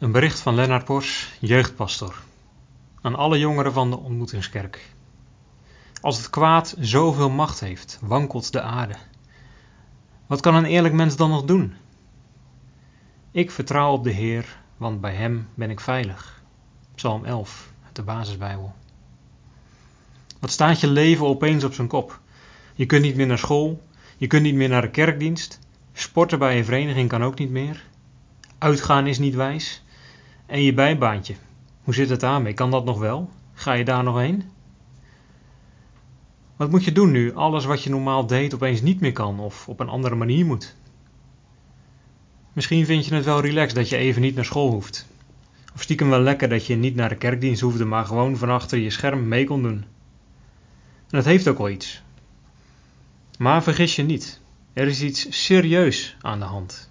Een bericht van Lennart Pors, jeugdpastor. Aan alle jongeren van de ontmoetingskerk. Als het kwaad zoveel macht heeft, wankelt de aarde. Wat kan een eerlijk mens dan nog doen? Ik vertrouw op de Heer, want bij Hem ben ik veilig. Psalm 11, uit de basisbijbel. Wat staat je leven opeens op zijn kop? Je kunt niet meer naar school, je kunt niet meer naar de kerkdienst, sporten bij een vereniging kan ook niet meer. Uitgaan is niet wijs. En je bijbaantje. Hoe zit het daarmee? Kan dat nog wel? Ga je daar nog heen? Wat moet je doen nu alles wat je normaal deed opeens niet meer kan of op een andere manier moet? Misschien vind je het wel relaxed dat je even niet naar school hoeft. Of stiekem wel lekker dat je niet naar de kerkdienst hoefde, maar gewoon van achter je scherm mee kon doen. En dat heeft ook wel iets. Maar vergis je niet, er is iets serieus aan de hand.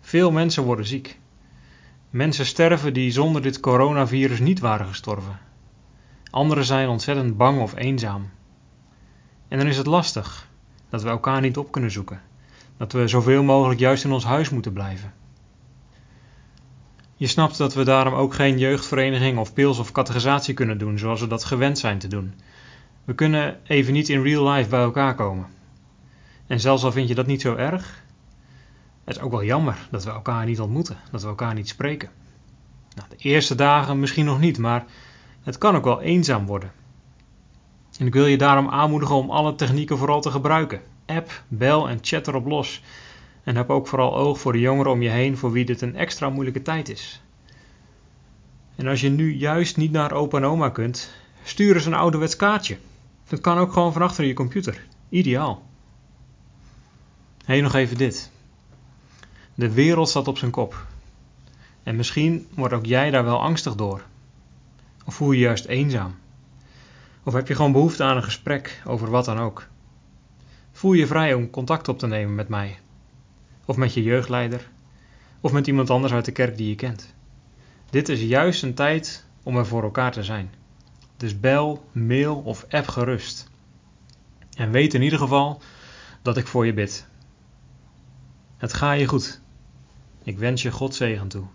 Veel mensen worden ziek. Mensen sterven die zonder dit coronavirus niet waren gestorven. Anderen zijn ontzettend bang of eenzaam. En dan is het lastig dat we elkaar niet op kunnen zoeken. Dat we zoveel mogelijk juist in ons huis moeten blijven. Je snapt dat we daarom ook geen jeugdvereniging of pils of categorisatie kunnen doen zoals we dat gewend zijn te doen. We kunnen even niet in real life bij elkaar komen. En zelfs al vind je dat niet zo erg, het is ook wel jammer dat we elkaar niet ontmoeten, dat we elkaar niet spreken. Nou, de eerste dagen misschien nog niet, maar het kan ook wel eenzaam worden. En ik wil je daarom aanmoedigen om alle technieken vooral te gebruiken. App, bel en chat erop los. En heb ook vooral oog voor de jongeren om je heen voor wie dit een extra moeilijke tijd is. En als je nu juist niet naar opa en oma kunt, stuur eens een ouderwets kaartje. Dat kan ook gewoon van achter je computer. Ideaal. Hé, nog even dit. De wereld staat op zijn kop. En misschien word ook jij daar wel angstig door. Of voel je juist eenzaam. Of heb je gewoon behoefte aan een gesprek over wat dan ook. Voel je vrij om contact op te nemen met mij. Of met je jeugdleider. Of met iemand anders uit de kerk die je kent. Dit is juist een tijd om er voor elkaar te zijn. Dus bel, mail of app gerust. En weet in ieder geval dat ik voor je bid. Het ga je goed. Ik wens je God zegen toe.